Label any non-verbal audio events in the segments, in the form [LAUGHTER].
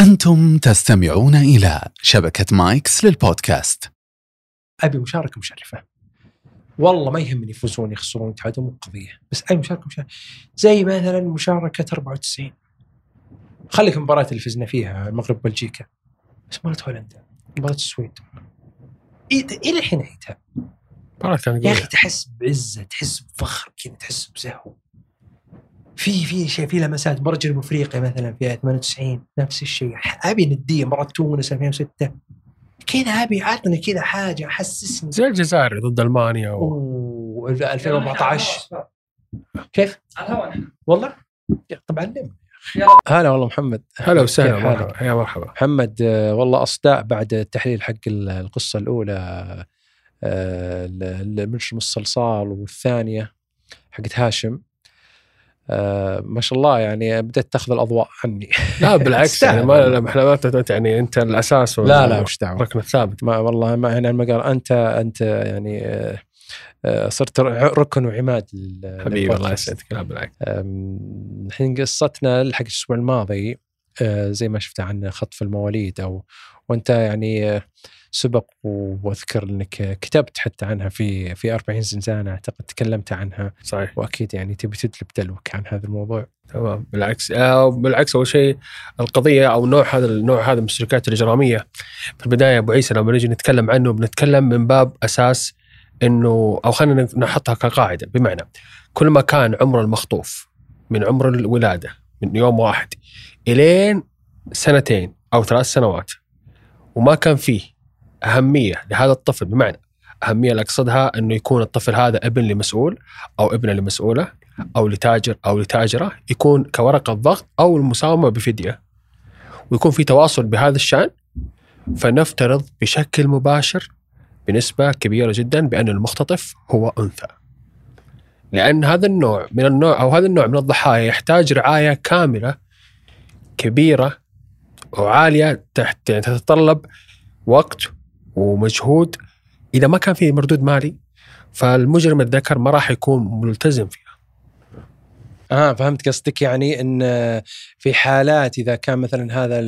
أنتم تستمعون إلى شبكة مايكس للبودكاست. أبي مشاركة مشرفة. والله ما يهمني يفوزون يخسرون يتعادلون مو قضية. بس اي مشاركة مشرفة. زي مثلا مشاركة 94 خليك المباراة اللي فزنا فيها المغرب بلجيكا بس مباراة هولندا مباراة السويد. إيه- إلى الحين عيدها؟ مباراة كانت يا أخي قوية تحس بعزة تحس بفخر كذا تحس بزهو. في في شيء في لمسات. مباراه جنوب افريقيا مثلا في 98 نفس الشيء. أبي نديه مباراه تونس 2006 كذا أبي عطني كذا حاجة حسسني زي الجزائر ضد ألمانيا و... أوه 2014 كيف؟ والله؟ يا طب علمني هلا والله محمد. هلا وسهلا؟ مرحبا يا مرحبا. محمد آه، والله أصداء بعد التحليل حق ال- القصة الأولى آه، ال- المجرم الصلصال والثانية حقت هاشم. آه، ما شاء الله يعني بدأت تاخذ الأضواء عني. لا [LAUGHS] بالعكس يعني ما إحنا ما يعني أنت الأساس لا لا. وش دعوة. الركن الثابت ما والله ما هنا المقال أنت أنت يعني آه، آه، صرت ركن وعماد حبيبي الله. يسعدك لا بالعكس. الحين قصتنا حق الأسبوع الماضي زي ما شفت عن خطف المواليد أو وأنت يعني سبق وأذكر انك كتبت حتى عنها في في 40 زنزانة أعتقد تكلمت عنها. صحيح. وأكيد يعني تبي تدلب دلوك عن هذا الموضوع. تمام. بالعكس آه بالعكس أول شيء القضية أو نوع هذا النوع هذا من السلوكيات الإجرامية. في البداية أبو عيسى لما نجي نتكلم عنه بنتكلم من باب أساس إنه أو خلينا نحطها كقاعدة. بمعنى كل ما كان عمر المخطوف من عمر الولادة من يوم واحد إلين سنتين أو ثلاث سنوات وما كان فيه أهمية لهذا الطفل بمعنى أهمية اللي أقصدها إنه يكون الطفل هذا ابن لمسؤول أو ابنة لمسؤولة أو لتاجر أو لتاجرة يكون كورقة ضغط أو المساومة بفدية ويكون في تواصل بهذا الشأن فنفترض بشكل مباشر بنسبة كبيرة جدا بأن المختطف هو أنثى. لأن هذا النوع من النوع أو هذا النوع من الضحايا يحتاج رعاية كاملة كبيرة وعاليه تحت يعني تتطلب وقت ومجهود. إذا ما كان في مردود مالي فالمجرم الذكر ما راح يكون ملتزم فيه. آه فهمت قصدك. يعني إن في حالات إذا كان مثلا هذا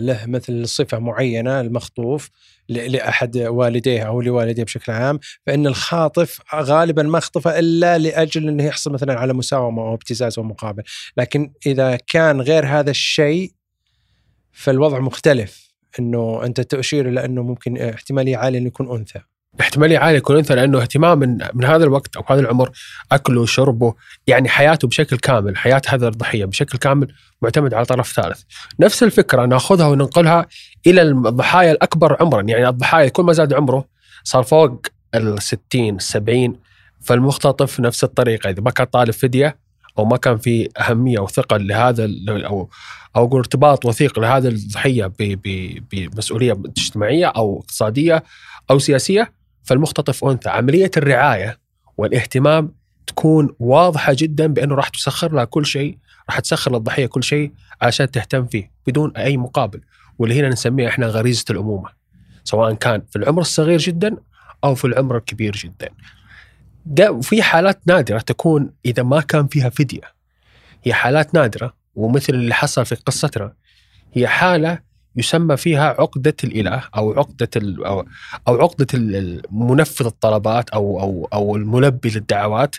له مثل صفة معينة المخطوف لأحد والديه أو لوالديه بشكل عام فإن الخاطف غالبا ما خطفه إلا لأجل إنه يحصل مثلا على مساومة أو ابتزاز أو مقابل، لكن إذا كان غير هذا الشيء فالوضع مختلف إنه أنت تشير إلى انه ممكن احتمالية عالية إنه يكون أنثى. احتمالية عالية يكون أنثى لأنه اهتمام من من هذا الوقت أو هذا العمر أكله شربه يعني حياته بشكل كامل حياة هذا الضحية بشكل كامل معتمد على طرف ثالث نفس الفكرة نأخذها وننقلها إلى الضحايا الأكبر عمرا يعني الضحايا كل ما زاد عمره صار فوق ال 60 70 فالمختطف نفس الطريقة إذا ما كان طالب فدية أو ما كان في أهمية أو ثقل لهذا أو أو أقول ارتباط وثيق لهذا الضحية بمسؤولية اجتماعية أو اقتصادية أو سياسية فالمختطف أنثى. عملية الرعاية والاهتمام تكون واضحة جدا بأنه راح تسخر لها كل شيء راح تسخر للضحيه كل شيء عشان تهتم فيه بدون أي مقابل. واللي هنا نسميها إحنا غريزة الأمومة سواء كان في العمر الصغير جدا أو في العمر الكبير جدا. وفي حالات نادرة تكون إذا ما كان فيها فديه هي حالات نادرة ومثل اللي حصل في قصتنا هي حالة يسمى فيها عقدة الإله أو عقدة ال أو أو عقدة ال- منفذ الطلبات أو أو أو الملبي للدعوات.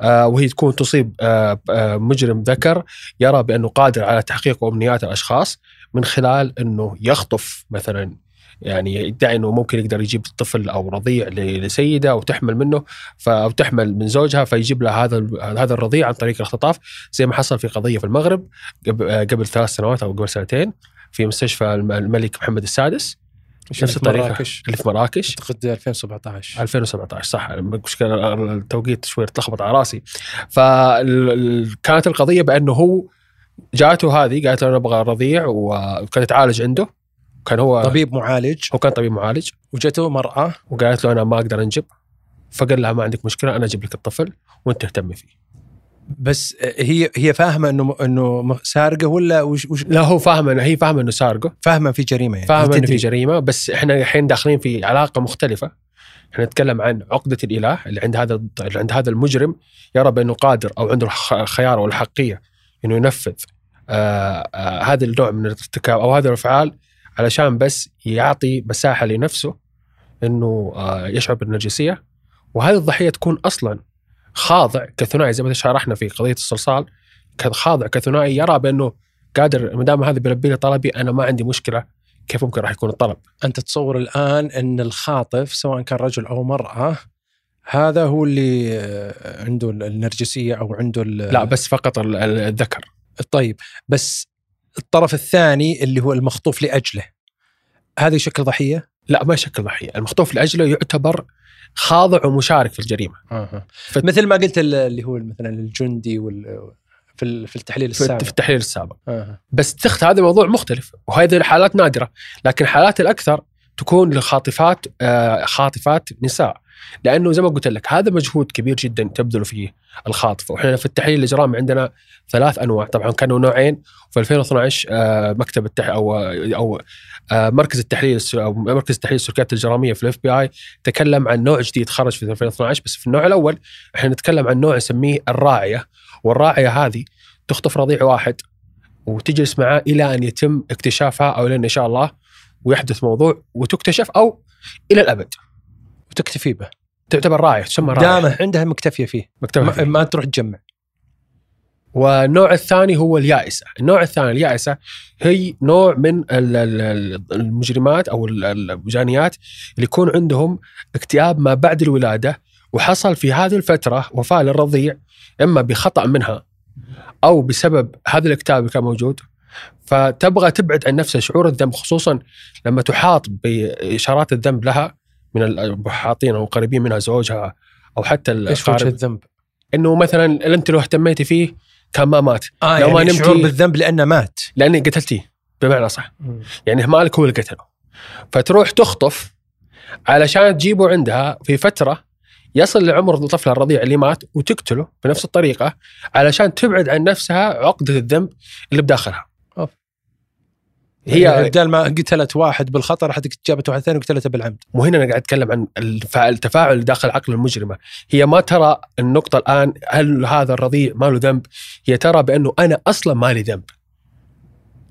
آه وهي تكون تصيب آه آه مجرم ذكر يرى بأنه قادر على تحقيق أمنيات الأشخاص من خلال إنه يخطف مثلا يعني يدعي إنه ممكن يقدر يجيب طفل أو رضيع لسيده أو تحمل منه أو تحمل من زوجها فيجيب لها هذا هذا الرضيع عن طريق الاختطاف زي ما حصل في قضية في المغرب قبل, آه، قبل ثلاث سنوات أو قبل سنتين في مستشفى الم- الملك محمد السادس. نفس الطريقة. مراكش؟ اللي في مراكش. أعتقد 2017 2017 صح. المشكلة التوقيت شوي تلخبط على راسي. فكانت القضية بأنه هو جاته هذه قالت له أنا أبغى رضيع وكانت تعالج عنده. كان هو طبيب معالج. هو كان طبيب معالج. وجته مرأة وقالت له أنا ما أقدر أنجب. فقال لها ما عندك مشكلة أنا أجيب لك الطفل وأنت تهتمي فيه. بس هي هي فاهمة إنه إنه سارقة ولا وش, وش؟ لا هو فاهم إنه هي فاهمة إنه سارقة. فاهمة في جريمة يعني. فاهم إنه في. جريمة بس إحنا الحين داخلين في علاقة مختلفة. إحنا نتكلم عن عقدة الإله اللي عند هذا اللي عند هذا المجرم. يرى بانه قادر أو عنده الخ- الخيار والحقية إنه ينفذ آه آه هذا النوع من الارتكاب أو هذه الأفعال علشان بس يعطي مساحة لنفسه إنه آه يشعر بالنرجسيه وهذه الضحية تكون أصلا خاضع كثنائي زي ما شرحنا في قضية الصلصال. خاضع كثنائي يرى بأنه قادر ما دام هذا بيلبي لي طلبي أنا ما عندي مشكلة كيف ممكن راح يكون الطلب؟ أنت تصور الآن إن الخاطف سواء كان رجل أو مرأة هذا هو اللي آه، عنده النرجسية أو عنده لا بس فقط ال- ال- الذكر. طيب بس الطرف الثاني اللي هو المخطوف لأجله هذا يشكل ضحية؟ لا ما يشكل ضحية، المخطوف لأجله يعتبر خاضع ومشارك في الجريمة. فت- مثل ما قلت ال- اللي هو مثلا الجندي وال في ال- في التحليل السابق في التحليل السابق. آه. بس تخت هذا موضوع مختلف وهذه الحالات نادرة لكن الحالات الأكثر تكون لخاطفات آه، خاطفات نساء لأنه زي ما قلت لك هذا مجهود كبير جدا تبذل فيه الخاطفه وإحنا في التحليل الإجرامي عندنا ثلاث أنواع. طبعا كانوا نوعين في 2012 آه، مكتب التح أو أو آه، مركز التحليل أو مركز التحليل السلوكيات الإجرامية في الإف بي آي تكلم عن نوع جديد خرج في 2012 بس في النوع الأول إحنا نتكلم عن نوع نسميه الراعية. والراعية هذه تخطف رضيع واحد وتجلس معاه إلى أن يتم اكتشافها أو لين أن شاء الله ويحدث موضوع وتكتشف أو إلى الأبد. وتكتفي به. تعتبر راعيه تسمى راعيه دامه عندها مكتفيه فيه. ما, فيه. ما تروح تجمع. والنوع الثاني هو اليائسة، النوع الثاني اليائسة هي نوع من ال- ال- ال- المجرمات أو ال- الجانيات اللي يكون عندهم اكتئاب ما بعد الولادة وحصل في هذه الفترة وفاة للرضيع إما بخطأ منها أو بسبب هذا الاكتئاب اللي كان موجود. فتبغى تبعد عن نفسها شعور الذنب خصوصا لما تحاط بإشارات الذنب لها. من المحاطين أو قريبين منها زوجها أو حتى إيش وجه الذنب؟ إنه مثلا انت لو اهتميتي فيه كان ما مات. آه لو ما يعني نمتي- شعور بالذنب لأنه مات؟ لأني قتلتيه بمعنى صح يعني مالك هو اللي قتله. فتروح تخطف علشان تجيبه عندها في فترة يصل لعمر الطفل الرضيع اللي مات وتقتله بنفس الطريقة علشان تبعد عن نفسها عقدة الذنب اللي بداخلها. هي يعني بدال ما قتلت واحد بالخطا راح جابت واحد ثاني وقتلته بالعمد وهنا أنا قاعد أتكلم عن التفاعل داخل عقل المجرمة، هي ما ترى النقطة الآن هل هذا الرضيع ما له ذنب؟ هي ترى بأنه أنا أصلا ما لي ذنب.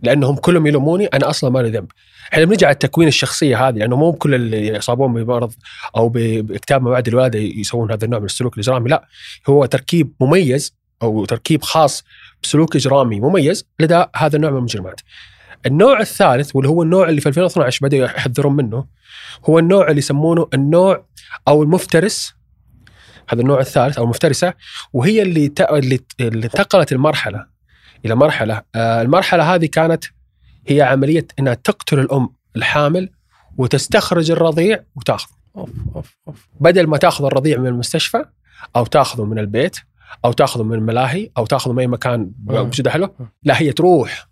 لأنهم كلهم يلوموني أنا أصلا ما لي ذنب. إحنا بنجي على التكوين الشخصية هذه لأنه مو كل اللي يصابون بمرض أو باكتئاب ما بعد الولادة يسوون هذا النوع من السلوك الإجرامي، لا هو تركيب مميز أو تركيب خاص بسلوك إجرامي مميز لدى هذا النوع من المجرمات. النوع الثالث واللي هو النوع اللي في 2012 بدأوا يحذرون منه هو النوع اللي يسمونه النوع أو المفترس. هذا النوع الثالث أو المفترسة وهي اللي ت... اللي انتقلت المرحلة إلى مرحلة. آه المرحلة هذه كانت هي عملية إنها تقتل الأم الحامل وتستخرج الرضيع وتأخذه. أوف أوف أوف. بدل ما تأخذ الرضيع من المستشفى أو تأخذه من البيت أو تأخذه من الملاهي أو تأخذه من أي مكان آه. موجود اهله لا هي تروح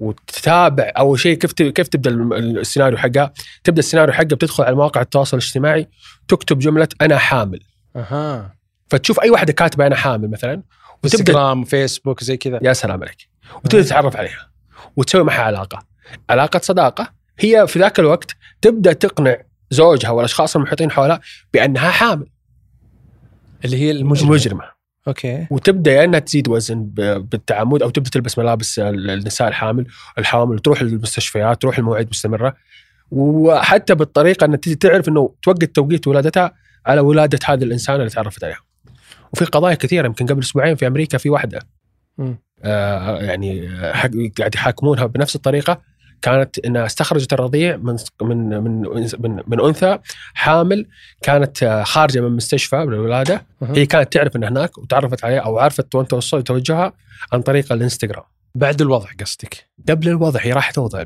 وتتابع. أول شيء كيف كيف تبدأ السيناريو حقها تبدأ السيناريو حقها بتدخل على مواقع التواصل الاجتماعي تكتب جملة أنا حامل. أها. فتشوف أي واحدة كاتبة أنا حامل مثلا وتبدأ انستغرام فيسبوك زي كذا. يا سلام عليك. وتبدأ تتعرف عليها وتسوي معها علاقة. علاقة صداقة هي في ذاك الوقت تبدأ تقنع زوجها والأشخاص المحيطين حولها بأنها حامل. اللي هي المجرم مجرمه أوكي وتبدأ يا إنها تزيد وزن بالتعمد أو تبدأ تلبس ملابس ال- النساء الحامل الحوامل تروح المستشفيات تروح المواعيد مستمرة وحتى بالطريقة إنها تجي تعرف إنه توقت توقيت ولادتها على ولادة هذا الإنسان اللي تعرفت عليها. وفي قضايا كثيرة يمكن قبل أسبوعين في أمريكا في واحدة. آه يعني قاعد يحاكمونها بنفس الطريقة كانت إنها استخرجت الرضيع من من من من, من أنثى حامل كانت آه، خارجة من مستشفى بالولاده أها. هي كانت تعرف انها هناك وتعرفت عليه أو عرفت وين توجهها عن طريق الإنستغرام بعد الوضع قصدك. قبل الوضع هي راح توضع.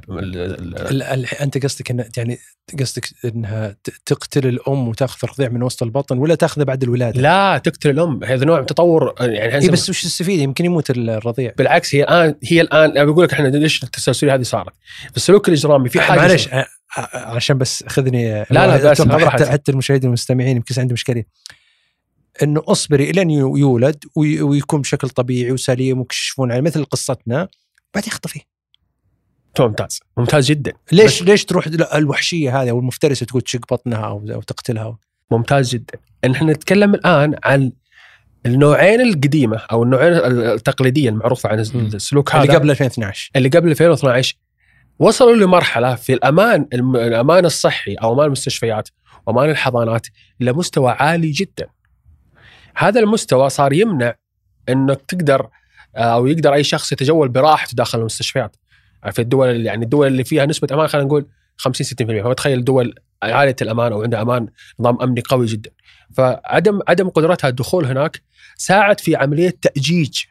أنت قصدك إن يعني قصدك إنها تقتل الأم وتأخذ الرضيع من وسط البطن ولا تأخذه بعد الولادة؟ لا تقتل الأم. هذا نوع من تطور يعني اي بس وش تستفيد يمكن يموت الرضيع. بالعكس هي الان هي الان بقول لك إحنا ليش التسلسليه هذه صارت؟ السلوك الإجرامي في حاجة معلش عشان بس خذني لا، لا، بس حتى. حتى المشاهدين والمستمعين يمكن عندهم اشكاليه انه أصبري الين يو- يولد وي- ويكون بشكل طبيعي وسليم ويكشفون عليه مثل قصتنا بعدين اخطفيه ممتاز. ممتاز جدا. ليش ليش تروح الوحشية هذه أو المفترسه تقول تشق بطنها أو تقتلها؟ ممتاز جدا. إن إحنا نتكلم الآن عن النوعين القديمة أو النوعين التقليدية المعروفة عن السلوك هذا. اللي قبل 2012 اللي قبل 2012 وصلوا لمرحلة في الأمان الأمان الصحي أو أمان المستشفيات وأمان الحضانات إلى مستوى عالي جدا. هذا المستوى صار يمنع إنك تقدر آه، أو يقدر أي شخص يتجول براحته داخل المستشفيات. في الدول اللي يعني الدول اللي فيها نسبة أمان خلينا نقول 50 60% فتخيل دول عالية الأمان أو عندها أمان نظام أمني قوي جدا. فعدم عدم قدرتها الدخول هناك ساعد في عملية تأجيج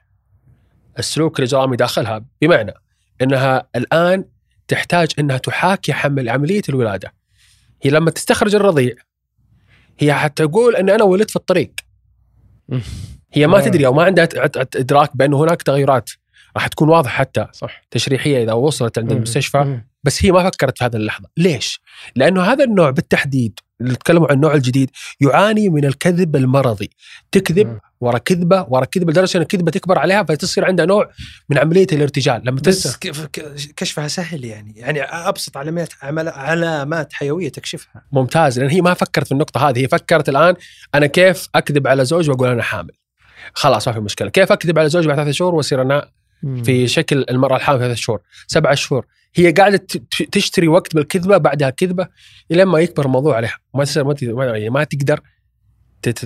السلوك الإجرامي داخلها بمعنى إنها الآن تحتاج إنها تحاكي حمل عملية الولادة. هي لما تستخرج الرضيع هي حتقول إن أنا ولدت في الطريق. هي ما آه. تدري أو ما عندها إدراك بانه هناك تغيرات راح تكون واضحه حتى صح تشريحية إذا وصلت عند. المستشفى. بس هي ما فكرت في هذه اللحظة، ليش؟ لأنه هذا النوع بالتحديد اللي تكلموا عن النوع الجديد يعاني من الكذب المرضي، تكذب مم. ورا كذبة ورا كذبة لدرجة إن الكذبة تكبر عليها فتصير عندها نوع من عملية الارتجال، لما بس ك- كشفها سهل يعني. يعني أبسط علامات علامات حيوية تكشفها. ممتاز. لأن هي ما فكرت في النقطة هذه، هي فكرت الآن أنا كيف أكذب على زوج وأقول أنا حامل. خلاص ما في مشكلة، كيف أكذب على زوج بعد ثلاثة شهور وأصير أنا في شكل المرأة الحامل ثلاثة شهور، سبعة شهور، هي قاعدة تشتري وقت بالكذبة بعدها كذبة إلى ما يكبر الموضوع عليها، ما يعني ما تقدر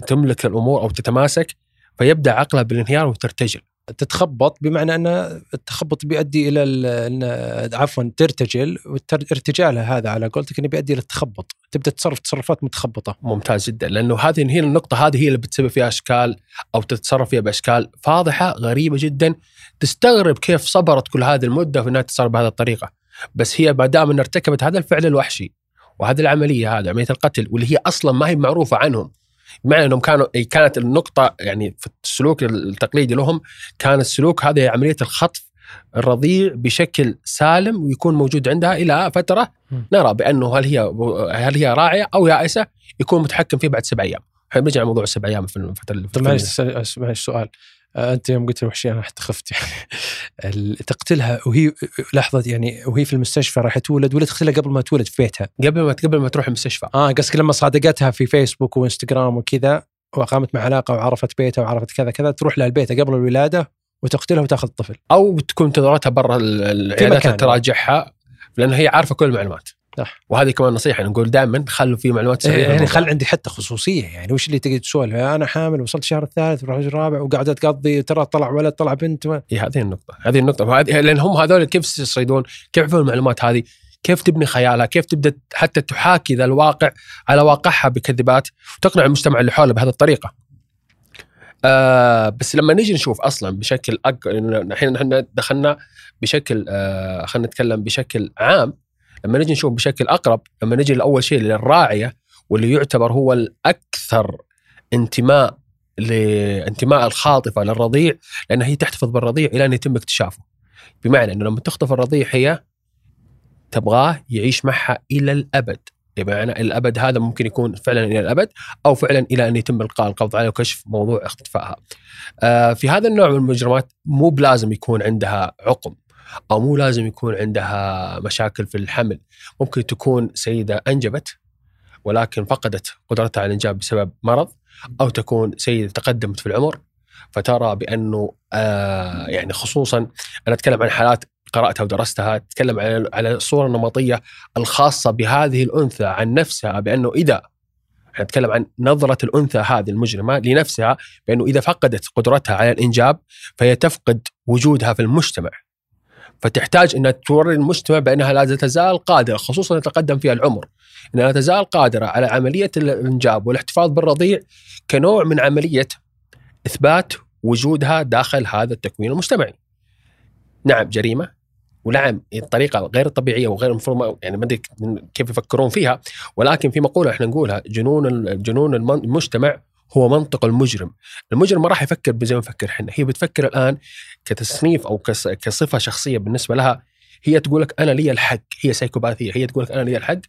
تملك الأمور أو تتماسك فيبدأ عقلها بالانهيار وترتجل. تتخبط بمعنى أن التخبط بيؤدي إلى عفوا ترتجل وارتجالها هذا على قولتك إنه بيؤدي إلى التخبط. تبدأ تصرف تصرفات متخبطة. ممتاز جدا لأنه هذه هي النقطة هذه هي اللي بتسبب فيها أشكال أو تتصرف فيها بأشكال فاضحة غريبة جدا تستغرب كيف صبرت كل هذه المدة في إنها تتصرف بهذه الطريقة. بس هي ما دام إنها ارتكبت هذا الفعل الوحشي وهذه العملية هذه عملية القتل واللي هي أصلا ما هي معروفة عنهم بمعنى إنهم كانوا كانت النقطة يعني في السلوك التقليدي لهم كان السلوك هذا هي عملية الخطف الرضيع بشكل سالم ويكون موجود عندها إلى فترة. نرى بأنه هل هي هل هي راعية أو يائسة يكون متحكم فيه بعد سبع أيام. إحنا بنرجع لموضوع السبع أيام في الفترة اللي طيب معلش معلش سؤال أنت يوم قلت الوحشيه أنا حتى خفت [LAUGHS] يعني تقتلها وهي لحظة يعني وهي في المستشفى راح تولد ولا تقتلها قبل ما تولد في بيتها قبل ما قبل ما تروح المستشفى آه قصدك لما صادقتها في فيسبوك وإنستغرام وكذا وقامت مع علاقة وعرفت بيتها وعرفت كذا كذا تروح لها البيت قبل الولادة وتقتلها وتأخذ الطفل أو تكون تدوراتها برا ال- العيادات. تراجعها لأن هي عارفة كل المعلومات. صح. وهذه كمان نصيحة نقول دائما خلوا في معلومات سريه يعني بالموضوع. خل عندي حتى خصوصية يعني وش اللي تقدر تسولف أنا حامل وصلت الشهر الثالث وراح الرابع وقاعده تقضي ترى طلع ولد طلع بنت ما- هي هذه النقطة، هذه النقطة وهذه لأن هم هذول كيف يصيدون؟ كيف يعرفون المعلومات هذه؟ كيف تبني خيالها؟ كيف تبدأ حتى تحاكي ذا الواقع على واقعها بكذبات وتقنع المجتمع اللي حولها بهذه الطريقة. آه بس لما نيجي نشوف أصلا بشكل أك... الحين إحنا دخلنا بشكل آه خلينا نتكلم بشكل عام لما نيجي نشوف بشكل أقرب لما نيجي لأول شيء للراعية واللي يعتبر هو الأكثر انتماء لانتماء الخاطفة للرضيع لأن هي تحتفظ بالرضيع إلى أن يتم اكتشافه. بمعنى إنه لما تخطف الرضيع هي تبغاه يعيش معها إلى الأبد. بمعنى الأبد هذا ممكن يكون فعلا إلى الأبد أو فعلا إلى أن يتم إلقاء القبض عليها وكشف موضوع اختفائها. آه في هذا النوع من المجرمات مو بلازم يكون عندها عقم أو مو لازم يكون عندها مشاكل في الحمل، ممكن تكون سيدة أنجبت ولكن فقدت قدرتها على الإنجاب بسبب مرض أو تكون سيدة تقدمت في العمر. فترى بأنه آه يعني خصوصا أنا أتكلم عن حالات قرأتها ودرستها أتكلم على على الصورة النمطية الخاصة بهذه الأنثى عن نفسها بأنه إذا نتكلم عن نظرة الأنثى هذه المجرمة لنفسها بأنه إذا فقدت قدرتها على الإنجاب فهي تفقد وجودها في المجتمع. فتحتاج إنها توري المجتمع بأنها لا تزال قادرة خصوصا يتقدم فيها العمر إنها لا تزال قادرة على عملية الإنجاب والاحتفاظ بالرضيع كنوع من عملية إثبات وجودها داخل هذا التكوين المجتمعي. نعم جريمة ونعم الطريقة غير طبيعية وغير المفروض يعني ما أدري كيف يفكرون فيها ولكن في مقولة إحنا نقولها جنون جنون المجتمع هو منطق المجرم، المجرم ما راح يفكر زي ما نفكر إحنا، هي بتفكر الآن كتصنيف أو كص- كصفة شخصية بالنسبة لها هي تقول لك أنا لي الحق، هي سيكوباثيه، هي تقول لك أنا لي الحق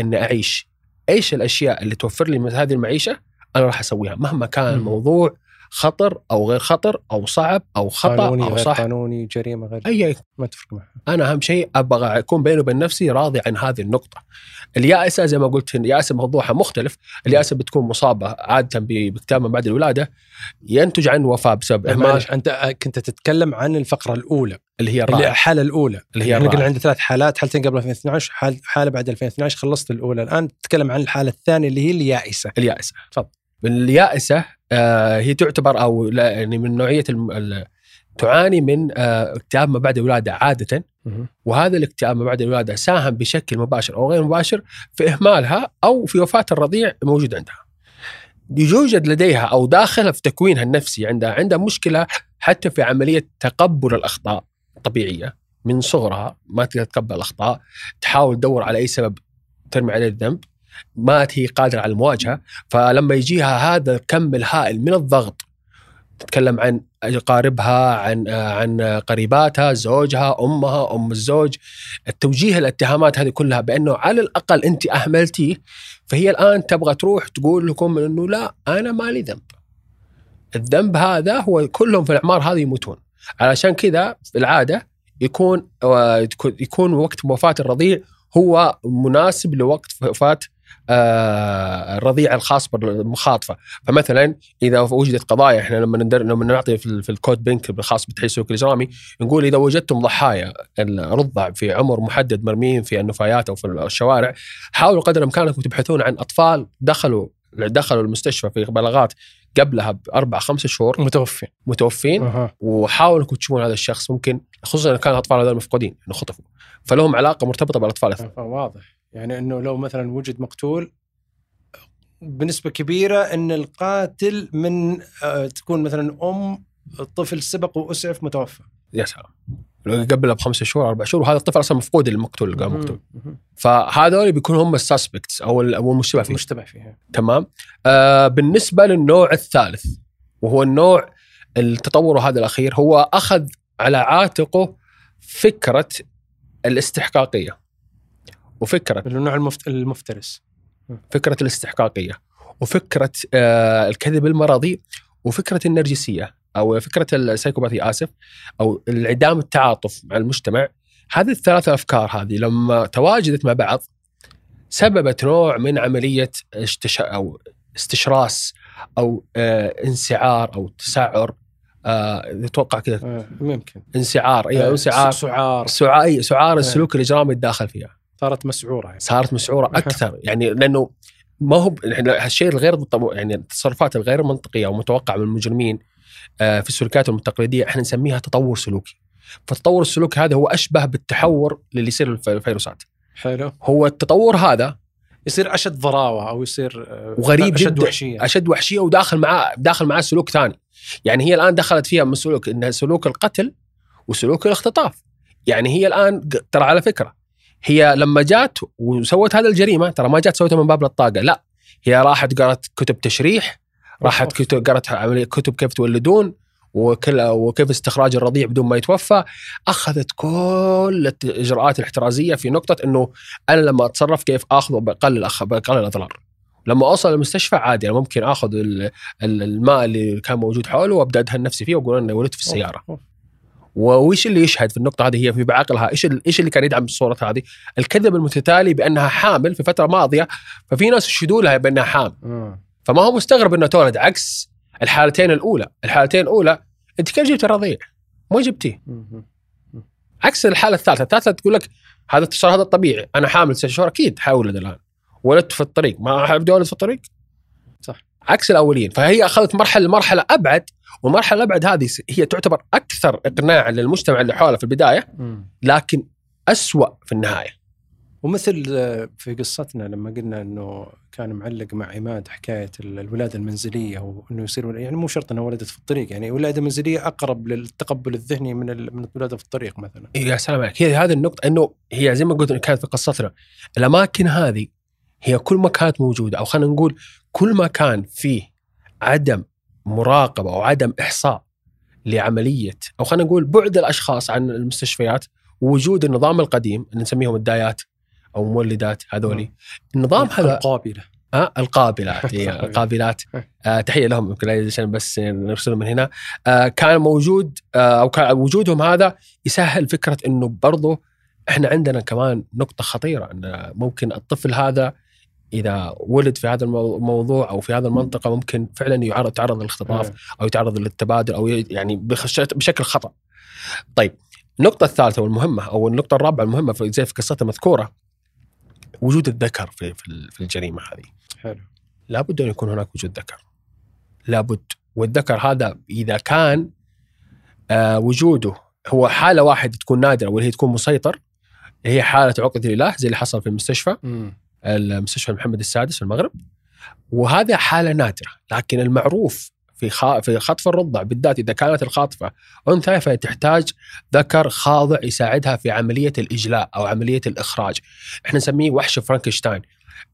إني أعيش. إيش الأشياء اللي توفر لي من هذه المعيشة؟ أنا راح أسويها مهما كان. الموضوع خطر أو غير خطر أو صعب أو خطأ قانوني أو غير صح. قانوني جريمة غير أي ما تفرق معها أنا أهم شيء أبغى أكون بيني وبين نفسي راضي عن هذه النقطة. اليائسة زي ما قلت اليائسه موضوعها مختلف، اليائسة بتكون مصابة عادة باكتئاب بعد الولادة. ينتج عنه وفاة بسبب إهمال. أنت كنت تتكلم عن الفقرة الأولى. اللي هي اللي الرائع الحاله الأولى. اللي هي إحنا قلنا. عندنا ثلاث حالات حالتين قبل 2012 حال حالة بعد 2012 خلصت الأولى. الآن تتكلم عن الحالة الثانية اللي هي اليائسة. اليائسة. تفضل. اليائسه آه هي تعتبر أو لا يعني من نوعية. تعاني من آه اكتئاب ما بعد الولاده عادة وهذا الاكتئاب ما بعد الولاده ساهم بشكل مباشر أو غير مباشر في إهمالها أو في وفاة الرضيع الموجود عندها. يوجد لديها أو داخلها في تكوينها النفسي عندها عندها مشكلة حتى في عملية تقبل الأخطاء الطبيعية من صغرها ما تقدر تتقبل الأخطاء تحاول تدور على أي سبب ترمي عليه الذنب ما هي قادرة على المواجهة فلما يجيها هذا الكم الهائل من الضغط تتكلم عن اقاربها عن عن قريباتها زوجها أمها أم الزوج التوجيه الاتهامات هذه كلها بأنه على الأقل أنت اهملتيه فهي الآن تبغى تروح تقول لكم إنه لا أنا ما لي ذنب. الذنب هذا هو كلهم في الأعمار هذه يموتون. علشان كذا في العادة يكون يكون وقت وفاه الرضيع هو مناسب لوقت وفاة آه، الرضيع الخاص بالمخاطفة. فمثلا إذا وجدت قضايا إحنا لما ندر لما نعطي في, في الكود بنك الخاص بتحقيق السلوك الاجرامي نقول إذا وجدتم ضحايا الرضع في عمر محدد مرميين في النفايات أو في الشوارع حاولوا قدر امكانكم تبحثون عن أطفال دخلوا دخلوا المستشفى في بلاغات قبلها بأربع خمس شهور. متوفي متوفين. أها. وحاولوا أنكم تشوفون هذا الشخص ممكن خصوصا إذا كان الأطفال هذول مفقودين انه خطفوا فلهم علاقة مرتبطة بالأطفال. واضح. يعني إنه لو مثلا وجد مقتول بنسبة كبيرة إن القاتل من آه، تكون مثلا أم الطفل سبق واسعف متوفى. يا سلام. لو قبلها بخمسة شهور أربع شهور وهذا الطفل أصلا مفقود المقتول اللي قال مقتول. فهذول بيكونوا هم السسبكتس أو أو المشتبه فيه. مشتبه فيها تمام؟ آه بالنسبة للنوع الثالث وهو النوع التطور هذا الأخير هو أخذ على عاتقه فكرة الاستحقاقية. وفكرة النوع المفت... المفترس. فكرة الاستحقاقية وفكرة آه الكذب المرضي وفكرة النرجسية أو فكرة السايكوباثي آسف أو انعدام التعاطف مع المجتمع. هذه الثلاث أفكار هذه لما تواجدت مع بعض سببت نوع من عملية استش... أو استشراس أو آه انسعار أو تسعر آه أتوقع كذا. آه، ممكن. انسعار اي آه، انسعار. سعار. سعار أي سعار السلوك الإجرامي الداخل فيها. صارت مسعورة يعني. صارت مسعورة [LAUGHS] أكثر يعني لأنه ما هو إحنا هالشيء الغير يعني التصرفات الغير منطقية أو متوقعة من المجرمين آه، في السلوكيات التقليديه إحنا نسميها تطور سلوكي. فالتطور السلوكي هذا هو أشبه بالتحور اللي يصير في الفيروسات. حلو هو التطور هذا يصير أشد ضراوة أو يصير آه، وغريب أشد جدا. وحشية أشد وحشية وداخل معاه داخل معاه سلوك ثاني. يعني هي الآن دخلت فيها من سلوك إنها سلوك القتل وسلوك الاختطاف. يعني هي الآن ترى على فكرة هي لما جات وسوت هذه الجريمة ترى ما جات سوتها من باب الطاقة لا. هي راحت قرأت كتب تشريح راحت كتب قرأت كتب كيف تولدون وكل وكيف استخراج الرضيع بدون ما يتوفى. أخذت كل الإجراءات الاحترازية في نقطة إنه أنا لما أتصرف كيف آخذ وبقلل أخ... بقلل الأضرار. لما أوصل المستشفى عادي أنا ممكن آخذ ال- ال- الماء اللي كان موجود حوله وأبدأ أدهن نفسي فيه وأقول اني ولدت في السيارة. أوف. وايش اللي يشهد في النقطة هذه هي في بعقلها؟ إيش إيش اللي كان يدعم الصورة هذه؟ الكذب المتتالي بأنها حامل في فترة ماضية ففي ناس يشهدوا لها بأنها حامل. آه. فما هو مستغرب انها تولد عكس الحالتين الأولى. الحالتين الأولى أنت كيف جبت الرضيع؟ ما جبتيه. عكس الحالة الثالثة. الثالثة تقول لك هذا التصرف هذا الطبيعي أنا حامل ست شهور؟ أكيد حولد الآن. ولدت في الطريق. ما حبدي أولد في الطريق؟ صح. عكس الأولين. فهي أخذت مرحلة مرحلة أبعد والمرحله الابعد هذه هي تعتبر أكثر اقناعا للمجتمع اللي حولها في البداية. لكن أسوأ في النهاية. ومثل آه، في قصتنا لما قلنا إنه كان معلق مع عماد حكاية ال- الولادة المنزلية وإنه يصير يعني مو شرط إنها ولدت في الطريق يعني ولادة منزلية أقرب للتقبل الذهني من من الولادة في الطريق مثلا. يا سلام عليك. هي هذه النقطة إنه هي زي ما قلت كانت في قصتنا. الأماكن هذه هي كل ما كانت موجودة أو خلينا نقول كل ما كان فيه عدم مراقبة أو عدم إحصاء لعملية أو خلينا نقول بعد الأشخاص عن المستشفيات ووجود النظام القديم اللي نسميهم الدايات أو مولدات هذولي. النظام هذا القابلة. آه [LAUGHS] القابلات هي القابلات. آه تحية لهم يمكن عشان بس نرسلهم من هنا. آه كان موجود آه أو كان وجودهم هذا يسهل فكرة إنه برضو إحنا عندنا كمان نقطة خطيرة إن ممكن الطفل هذا إذا ولد في هذا المو- الموضوع أو في هذه المنطقة ممكن فعلا يعرض يتعرض للاختطاف أو يتعرض للتبادل أو يعني بشكل خطأ. طيب النقطة الثالثة والمهمة أو النقطة الرابعة المهمة في زي في قصتها المذكوره وجود الذكر في في ال- في الجريمة هذه. حلو لابد أن يكون هناك وجود ذكر. لابد والذكر هذا إذا كان آه وجوده هو حالة واحدة تكون نادرة واللي هي تكون مسيطر هي حالة عقد الاله زي اللي حصل في المستشفى مم. المستشفى محمد السادس في المغرب. وهذا حالة نادرة لكن المعروف في. في خطف الرضع بالذات إذا كانت الخاطفة أنثى فتحتاج ذكر خاضع يساعدها في عملية الإجلاء أو عملية الإخراج. إحنا نسميه وحش فرانكشتاين.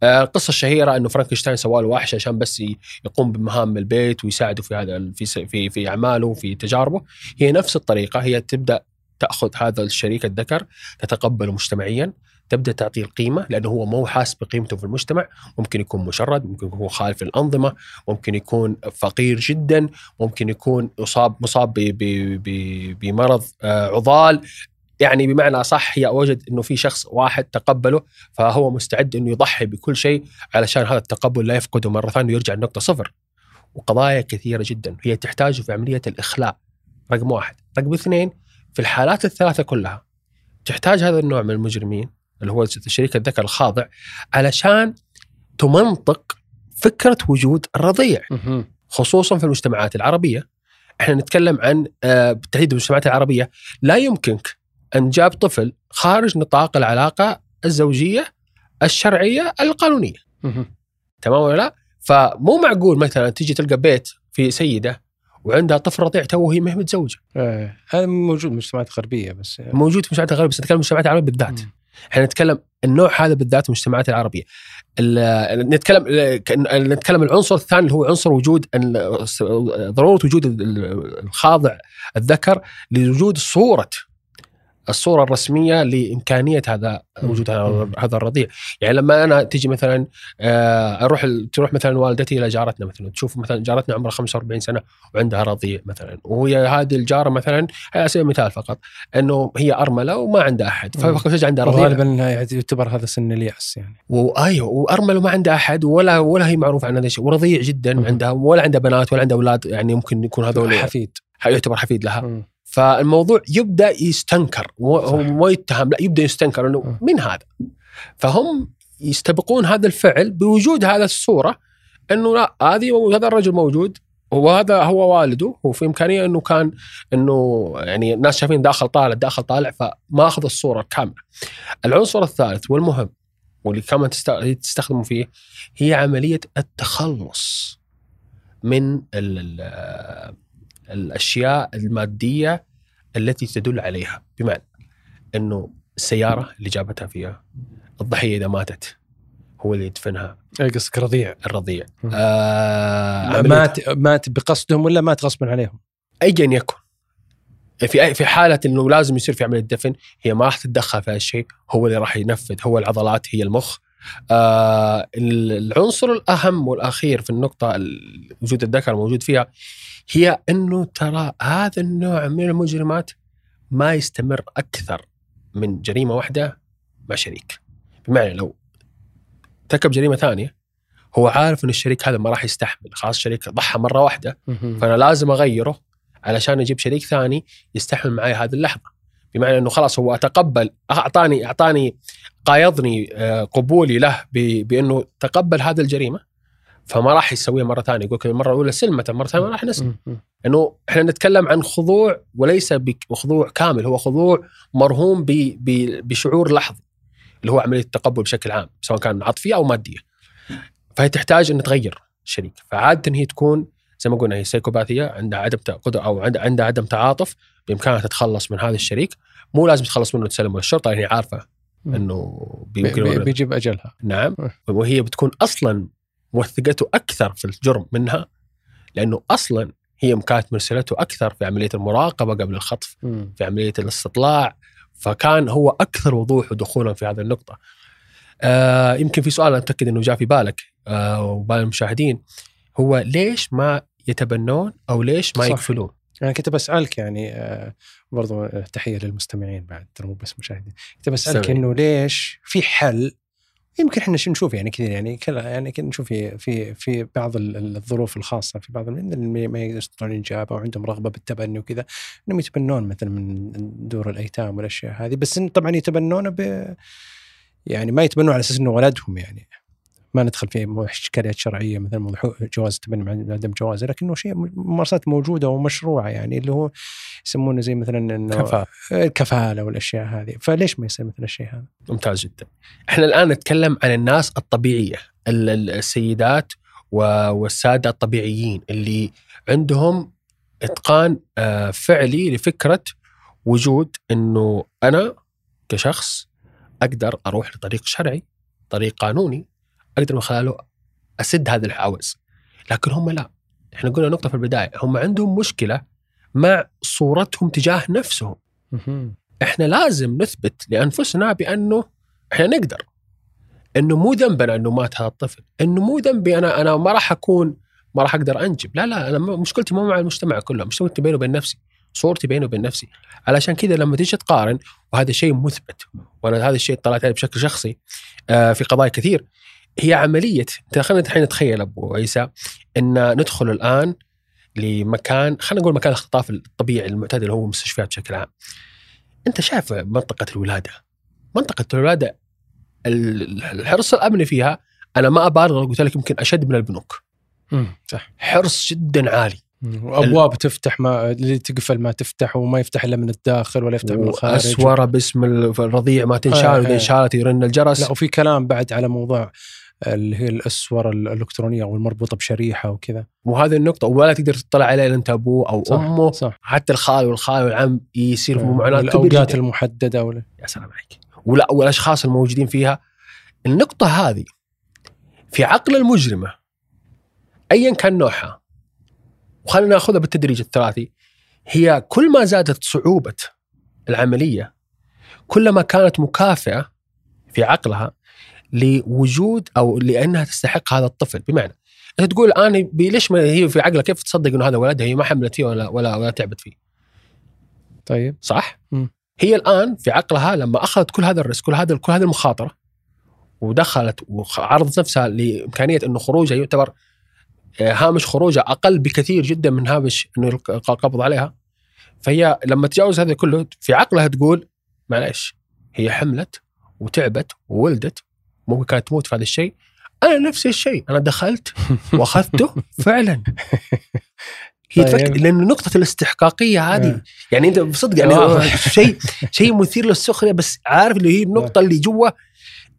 آه، القصة الشهيرة إنه فرانكشتاين سوى له وحش عشان بس يقوم بمهام البيت ويساعده في هذا في في في أعماله وفي تجاربه. هي نفس الطريقة هي تبدأ تأخذ هذا الشريك الذكر تتقبله مجتمعيا. تبدأ تعطيه القيمة لأنه هو مو حاس بقيمته في المجتمع. ممكن يكون مشرد ممكن يكون خالف الأنظمة ممكن يكون فقير جدا ممكن يكون اصاب مصاب بمرض آه، عضال. يعني بمعنى صح هي وجد إنه في شخص واحد تقبله فهو مستعد إنه يضحي بكل شيء علشان هذا التقبل لا يفقده مرة ثانية ويرجع لنقطة صفر. وقضايا كثيرة جدا هي تحتاج في عملية الإخلاء. رقم واحد، رقم اثنين في الحالات الثلاثة كلها تحتاج هذا النوع من المجرمين اللي هو شريك الذكر الخاضع علشان تمنطق فكرة وجود الرضيع. خصوصا في المجتمعات العربية إحنا نتكلم عن آه، بالتحديد المجتمعات العربية لا يمكنك أن جاب طفل خارج نطاق العلاقة الزوجية الشرعية القانونية. تمام ولا لا؟ فمو معقول مثلا تيجي تلقى بيت في سيدة وعندها طفل رضيع تو وهي ما هي متزوجه إيه. هذا موجود في المجتمعات الغربية بس موجود في المجتمعات الغربية بس نتكلم المجتمعات العربية بالذات مم. إحنا نتكلم النوع هذا بالذات المجتمعات العربية. ال- نتكلم نتكلم العنصر الثاني اللي هو عنصر وجود ضرورة وجود ال- الخاضع الذكر لوجود صورة الصورة الرسمية لإمكانية هذا وجود هذا- الرضيع. يعني لما أنا تيجي مثلا آه، أروح تروح مثلا والدتي إلى جارتنا مثلا تشوف مثلا جارتنا عمرها 45 سنة وعندها رضيع مثلا وهي هذه الجارة مثلا على سبيل المثال فقط إنه هي أرملة وما عندها أحد مم. ففجاه عندها رضيع. وغالبا يعتبر هذا سن اليأس يعني. وايوه وأرملة ما عندها أحد ولا ولا هي معروفة عن هذا الشيء ورضيع جدا. عندها ولا عندها بنات ولا عندها أولاد يعني ممكن يكون هذول حفيد. يعتبر حفيد لها. مم. فالموضوع يبدأ يستنكر. هو ما يتهم لا يبدأ يستنكر إنه مم. من هذا فهم يستبقون هذا الفعل بوجود هذا الصورة إنه لا هذه هذا الرجل موجود وهذا هو والده وفي إمكانية إنه كان إنه يعني الناس شايفين داخل طالع داخل طالع فما اخذ الصورة الكامله. العنصر الثالث والمهم واللي كمان تست- تستخدموا فيه هي عملية التخلص من ال الأشياء المادية التي تدل عليها. بمعنى إنه السيارة اللي جابتها فيها الضحية إذا ماتت هو اللي يدفنها. إيه قصدك رضيع الرضيع. آه مات مات بقصدهم ولا مات غصبا عليهم؟ ايا يكن. في في حالة إنه لازم يصير في عملية دفن هي ما راح تتدخل في هالشيء هو اللي راح ينفذ هو العضلات هي المخ. آه العنصر الأهم والأخير في النقطة ال- وجود الذكر الموجود فيها هي إنه ترى هذا النوع من المجرمات ما يستمر أكثر من جريمة واحدة مع شريك بمعنى لو ارتكب جريمة ثانية هو عارف إن الشريك هذا ما راح يستحمل خلاص الشريك ضحى مرة واحدة. فأنا لازم أغيره علشان أجيب شريك ثاني يستحمل معي هذه اللحظة بمعنى إنه خلاص هو أتقبل أعطاني أعطاني قايضني آه، قبولي له بإنه تقبل هذه الجريمة فما راح يسويها مرة ثانية. يقول لك المرة الأولى سلمت المرة الثانية ما راح نسلم مم. إنه إحنا نتكلم عن خضوع وليس بخضوع كامل هو خضوع مرهون ب- ب- بشعور لحظي اللي هو عملية التقبل بشكل عام سواء كان عاطفية أو مادية. فهي تحتاج ان تغير الشريك فعادة هي تكون زي ما قلنا هي سيكوباثيه عندها عدم قدرة أو عند- عندها عدم تعاطف بإمكانها تتخلص من هذا الشريك. مو لازم تتخلص منه وتسلمه للشرطه يعني عارفة. إنه بي- بي- بيمكن بيجيب أجلها. نعم. وهي بتكون أصلا موثقته أكثر في الجرم منها لأنه أصلا هي كانت مرسلته أكثر في عملية المراقبة قبل الخطف مم. في عملية الاستطلاع فكان هو أكثر وضوح ودخولا في هذه النقطة. آه يمكن في سؤال اتاكد إنه جاء في بالك آه، وبال المشاهدين هو ليش ما يتبنون أو ليش ما صح. يقفلون؟ أنا كنت بسألك يعني آه، برضو تحية للمستمعين بعد ترى مو بس مشاهدين كنت بسألك. إنه ليش في حل يمكن إحنا نشوف يعني كثير يعني كلا يعني كنا نشوف في في في بعض ال- ال- الظروف الخاصة في بعض اللي ما يستطيعون الاجابه وعندهم رغبة بالتبني وكذا إنهم يتبنون مثلا من دور الأيتام والأشياء هذه. بس طبعا يتبنونه ب يعني ما يتبنون على أساس إنه ولدهم يعني. ما ندخل في اشكاليات شرعية مثل موضوع جواز التبني مع عدم جوازه لكنه شيء ممارسات موجودة ومشروعة يعني اللي هو يسمونه زي مثلا إنه كفاءة الكفالة والأشياء هذه فليش ما يصير مثل الشيء هذا؟ ممتاز جدا. إحنا الآن نتكلم عن الناس الطبيعية ال- ال- السيدات والسادة الطبيعيين اللي عندهم إتقان آه، فعلي لفكرة وجود إنه أنا كشخص أقدر أروح لطريق شرعي، طريق قانوني أقدر من خلاله أسد هذه الحواجز. لكن هم لا. إحنا قلنا نقطة في البداية، هم عندهم مشكلة مع صورتهم تجاه نفسهم. إحنا لازم نثبت لأنفسنا بأنه إحنا نقدر. إنه مو ذنبنا إنه مات هذا الطفل. إنه مو ذنبي أنا أنا ما راح أكون ما راح أقدر أنجب. لا لا أنا مشكلتي مو مع المجتمع كله مشكلتي بيني وبين نفسي. صورتي بيني وبين نفسي. علشان كذا لما تيجي تقارن وهذا شيء مثبت وأنا هذا الشيء طلعت عليه بشكل شخصي آه، في قضايا كثير. هي عملية. خلينا الحين نتخيل أبو عيسى إن ندخل الآن لمكان خلينا نقول مكان الاختطاف الطبيعي المعتاد اللي هو المستشفيات بشكل عام. أنت شايف منطقة الولادة؟ منطقة الولادة ال- الحرص الأمني فيها أنا ما أبالغ قلت لك يمكن أشد من البنوك. صح. حرص جدا عالي. وأبواب تفتح ما اللي تقفل ما تفتح وما يفتح إلا من الداخل ولا يفتح من الخارج. أسورة باسم الرضيع ما آه، تنشال آه. وإذا انشالت يرن الجرس. لا وفي كلام بعد على موضوع اللي هي الأسور الإلكترونية أو المربوطة بشريحة وكذا. وهذه النقطة ولا تقدر تطلع عليه إلا أنت أبوه أو صح أمه. صح. حتى الخال والخال والعم يصير في معاناه كبيره الاوقات. المحددة ولا يا سلام عليك. ولا والأشخاص الموجودين فيها. النقطة هذه في عقل المجرمه ايا كان نوعها وخلينا نأخذها بالتدريج الثلاثي هي كل ما زادت صعوبة العملية كلما كانت مكافئة في عقلها لوجود أو لأنها تستحق هذا الطفل بمعنى أنت تقول أنا ليش ما هي في عقلها كيف تصدق إنه هذا ولدها هي ما حملت فيه ولا ولا, ولا تعبت فيه طيب صح؟ مم. هي الآن في عقلها لما أخذت كل هذا الريسك كل هذا كل هذه المخاطرة ودخلت وعرضت نفسها لإمكانية إنه خروجها يعتبر آه، هامش خروجها أقل بكثير جدا من هامش إنه يلقى القبض عليها فهي لما تجاوز هذا كله في عقلها تقول معلش هي حملت وتعبت وولدت ممكن كانت تموت في هذا الشيء أنا نفس الشيء أنا دخلت [LAUGHS] وأخذته فعلا [LAUGHS] هي طيب. تفكر لأن نقطة الاستحقاقية هذه آه. يعني أنت بصدق يعني. [LAUGHS] شيء شيء مثير للسخرية بس عارف اللي هي النقطة اللي جوا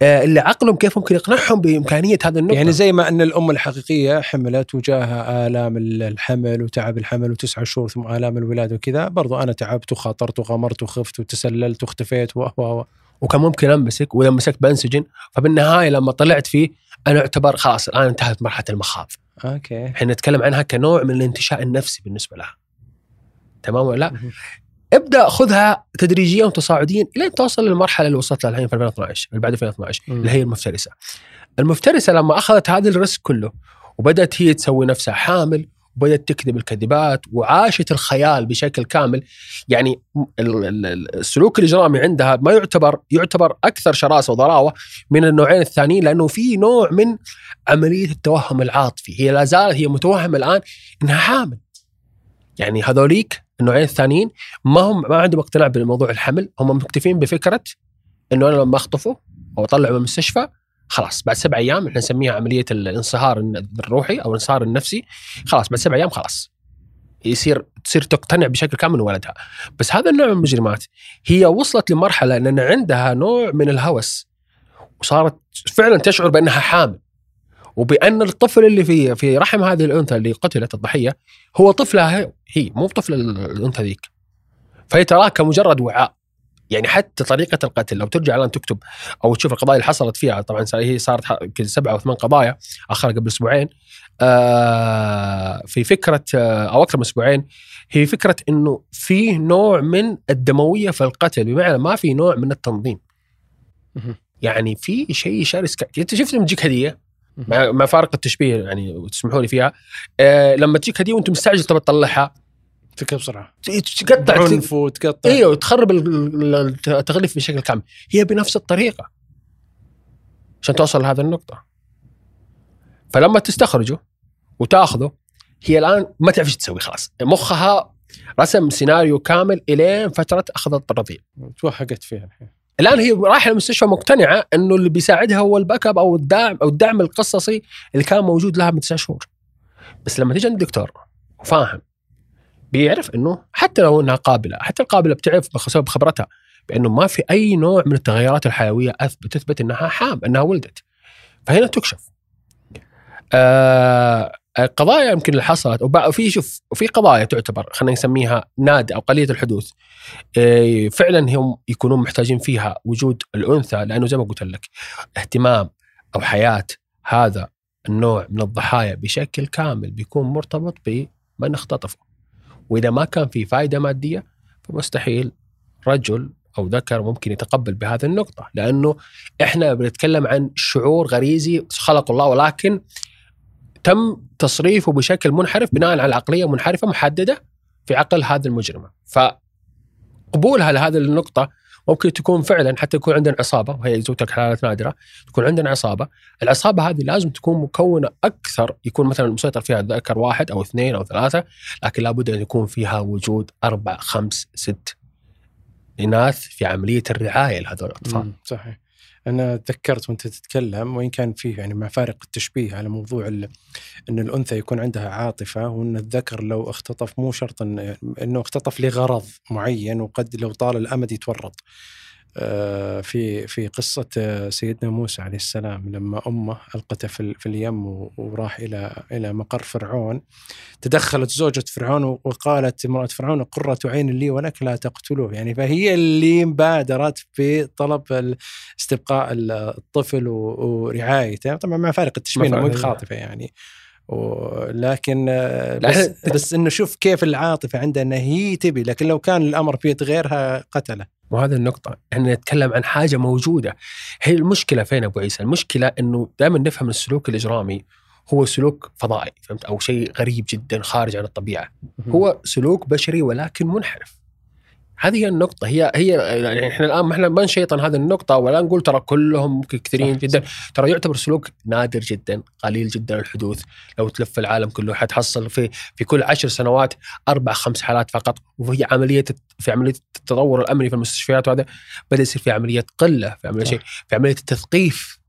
آه، اللي عقلهم كيف ممكن يقنعهم بإمكانية هذا النقطة يعني زي ما أن الام الحقيقية حملت وجاها آلام الحمل وتعب الحمل وتسعة شهور ثم آلام الولادة وكذا برضو أنا تعبت وخاطرت وغمرت وخفت وتسللت واختفيت و وكان ممكن أمسك وإذا مسكت بنسجن فبالنهاية لما طلعت فيه أنا أعتبر خلاص الآن انتهت مرحلة المخاض okay إحنا نتكلم عنها كنوع من الانتشاء النفسي بالنسبة لها تمام ولا لا. ابدأ خذها تدريجيا وتصاعديا الين توصل للمرحلة اللي وصلت لها الحين في 2012 اللي بعد 2012 مم. اللي هي المفترسة. المفترسة لما أخذت هذا ال risk كله وبدأت هي تسوي نفسها حامل وبدات تكذب الكذبات وعاشت الخيال بشكل كامل. يعني ال- ال- ال- السلوك الإجرامي عندها ما يعتبر يعتبر أكثر شراسة وضراوة من النوعين الثانيين لأنه في نوع من عملية التوهم العاطفي. هي لا زالت هي متوهمه الآن إنها حامل. يعني هذوليك النوعين الثانيين ما هم ما عندهم اقتناع بموضوع الحمل. هم مكتفين بفكرة إنه أنا لما أخطفه أو أطلعه من المستشفى خلاص بعد سبع أيام إحنا نسميها عملية الانصهار الروحي أو الانصهار النفسي. خلاص بعد سبع أيام خلاص. يصير تصير تقتنع بشكل كامل ولدها. بس هذا النوع من المجرمات هي وصلت لمرحلة إن عندها نوع من الهوس وصارت فعلا تشعر بأنها حامل. وبأن الطفل اللي في في رحم هذه الأنثى اللي قتلت الضحية هو طفلها هي, مو طفل الأنثى ذيك. فهي تراها كمجرد وعاء. يعني حتى طريقة القتل لو ترجع الآن تكتب أو تشوف القضايا اللي حصلت فيها طبعا هي صارت يمكن سبعه أو ثمان قضايا آخرها قبل أسبوعين. آه في فكرة آه أو أكثر من أسبوعين هي فكرة إنه في نوع من الدموية في القتل بمعنى ما في نوع من التنظيم. يعني في شيء شرس ك... أنت شفت لما تجيك هدية؟ مع فارق التشبيه يعني تسمحوا لي فيها. آه لما تجيك هدية وأنت مستعجل تبى تطلعها تركب بسرعة. تقطع عنف وتقطع. إيوه تخرب ال- ال- التغليف بشكل كامل. هي بنفس الطريقة. عشان توصل لهذه النقطة. فلما تستخرجه وتأخذه هي الآن ما تعرف إيش تسوي خلاص. مخها رسم سيناريو كامل إلين فترة أخذ الرضيع توهقت فيها الحين. الآن هي رايحة المستشفى مقتنعة إنه اللي بيساعدها هو ال backup أو الدعم أو الدعم القصصي اللي كان موجود لها من تسع شهور. بس لما تيجي عند الدكتور وفاهم بيعرف إنه حتى لو إنها قابلة حتى القابلة بتعرف بسبب بخبرتها بإنه ما في أي نوع من التغيرات الحيوية اثبت تثبت إنها حام إنها ولدت. فهنا تكشف. آه قضايا يمكن اللي حصلت وفي شوف وفي قضايا تعتبر خلينا نسميها نادئه أو قليلة الحدوث. إيه، فعلا هم يكونون محتاجين فيها وجود الأنثى لأنه زي ما قلت لك اهتمام أو حياة هذا النوع من الضحايا بشكل كامل بيكون مرتبط بمن اختطفه وإذا ما كان في فائده مادية فمستحيل رجل أو ذكر ممكن يتقبل بهذه النقطة. لأنه إحنا بنتكلم عن شعور غريزي خلق الله ولكن تم تصريفه بشكل منحرف بناء على عقلية منحرفة محددة في عقل هذه المجرمة. فقبولها لهذه النقطة ممكن تكون فعلا حتى يكون عندنا عصابة وهي زوجتك حالات نادرة تكون عندنا عصابة. العصابة هذه لازم تكون مكونة أكثر يكون مثلا مسيطر فيها ذكر واحد أو اثنين أو ثلاثة لكن لابد أن يكون فيها وجود أربع خمس ست إناث في عملية الرعاية لهذول الأطفال. صحيح. أنا تذكرت وأنت تتكلم وإن كان فيه يعني مع فارق التشبيه على موضوع إن الأنثى يكون عندها عاطفة وإن الذكر لو اختطف مو شرط إن إنه اختطف لغرض معين وقد لو طال الأمد يتورط. آه، في في قصة آه، سيدنا موسى عليه السلام لما أمه القته في في اليم وراح إلى إلى مقر فرعون. تدخلت زوجة فرعون وقالت امرأة فرعون قرة عين لي ولك لا تقتلوه. يعني فهي اللي بادرت بطلب ال- استبقاء ال- الطفل ورعايته. طبعا مع فارق التشبيه مو خاطفة يعني. ولكن آه، بس, بس إنه شوف كيف العاطفة عندها انها هي تبي. لكن لو كان الأمر بيد غيرها قتله. وهذه النقطة. إحنا نتكلم عن حاجة موجودة. هي المشكلة فين أبو عيسى؟ المشكلة أنه دائما نفهم السلوك الإجرامي هو سلوك فضائي فهمت؟ أو شيء غريب جدا خارج عن الطبيعة. هو سلوك بشري ولكن منحرف. هذه هي النقطة. هي هي يعني إحنا الآن ما إحنا ما نشيطن هذه النقطة ولا نقول ترى كلهم كثيرين صح، جدا. ترى يعتبر سلوك نادر جدا قليل جدا الحدوث. لو تلف العالم كله حتحصل في في كل عشر سنوات أربع خمس حالات فقط وفي عملية في عملية التطور الأمني في المستشفيات وهذا بدأ يصير في عملية قلة في عملية صح. شيء في عملية التثقيف.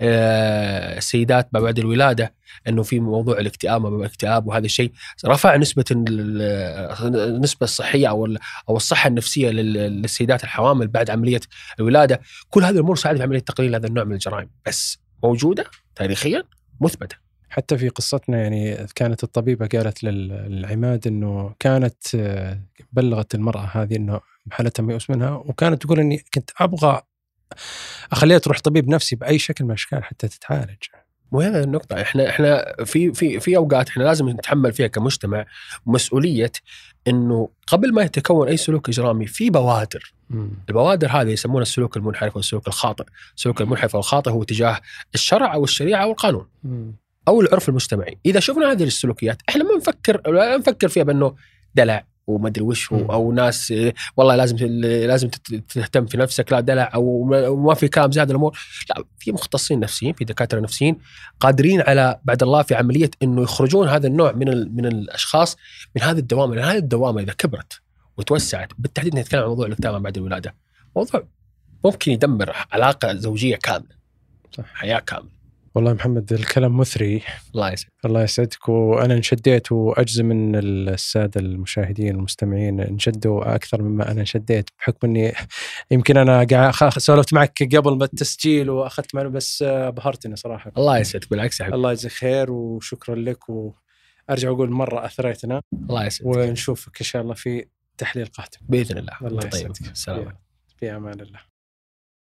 السيدات ما بعد الولادة إنه في موضوع الاكتئاب ما الاكتئاب وهذا الشيء. رفع نسبة ال- النسبة الصحية أو أو الصحة النفسية لل- للسيدات الحوامل بعد عملية الولادة. كل هذه الأمور ساعدت في عملية تقليل هذا النوع من الجرائم بس موجودة تاريخيا مثبتة. حتى في قصتنا يعني كانت الطبيبة قالت لل- للعماد إنه كانت آه، بلغت المرأة هذه إنه حالتها ميؤوس منها وكانت تقول إني كنت أبغى أخليها تروح طبيب نفسي بأي شكل من الأشكال حتى تتعالج. وهذا النقطة. إحنا إحنا في في في أوقات إحنا لازم نتحمل فيها كمجتمع مسؤولية إنه قبل ما يتكون أي سلوك إجرامي في بوادر، البوادر هذه يسمونها السلوك المنحرف والسلوك الخاطئ، السلوك المنحرف والخاطئ هو تجاه الشرع أو الشريعة أو القانون أو العرف المجتمعي، إذا شفنا هذه السلوكيات إحنا ما نفكر لا نفكر فيها بأنه دلع وما ادري وش. أو ناس والله لازم لازم تهتم في نفسك لا دلع أو ما- في كلام زي هذه الأمور، لا في مختصين نفسيين في دكاترة نفسيين قادرين على بعد الله في عملية إنه يخرجون هذا النوع من من الأشخاص من هذه الدوامة، لأن هذه الدوامة إذا كبرت وتوسعت بالتحديد نتكلم عن موضوع الاكتئاب بعد الولادة، موضوع ممكن يدمر علاقة زوجية كاملة صح. حياة كاملة والله محمد الكلام مثري. الله يسعدك. الله يسعدك. وأنا انشديت وأجزم ان السادة المشاهدين والمستمعين انشدوا أكثر مما أنا انشديت بحكم إني يمكن أنا قاعد سولفت معك قبل ما التسجيل وأخذت معلومه بس ابهرتني صراحة. الله يسعدك بالعكس يا حبيبي. الله يجزيك خير وشكرا لك وأرجع أقول مرة أثريتنا. الله يسعدك. ونشوفك إن شاء الله في تحليل قادم. بإذن الله. الله طيب يسعدك. السلام في أمان الله.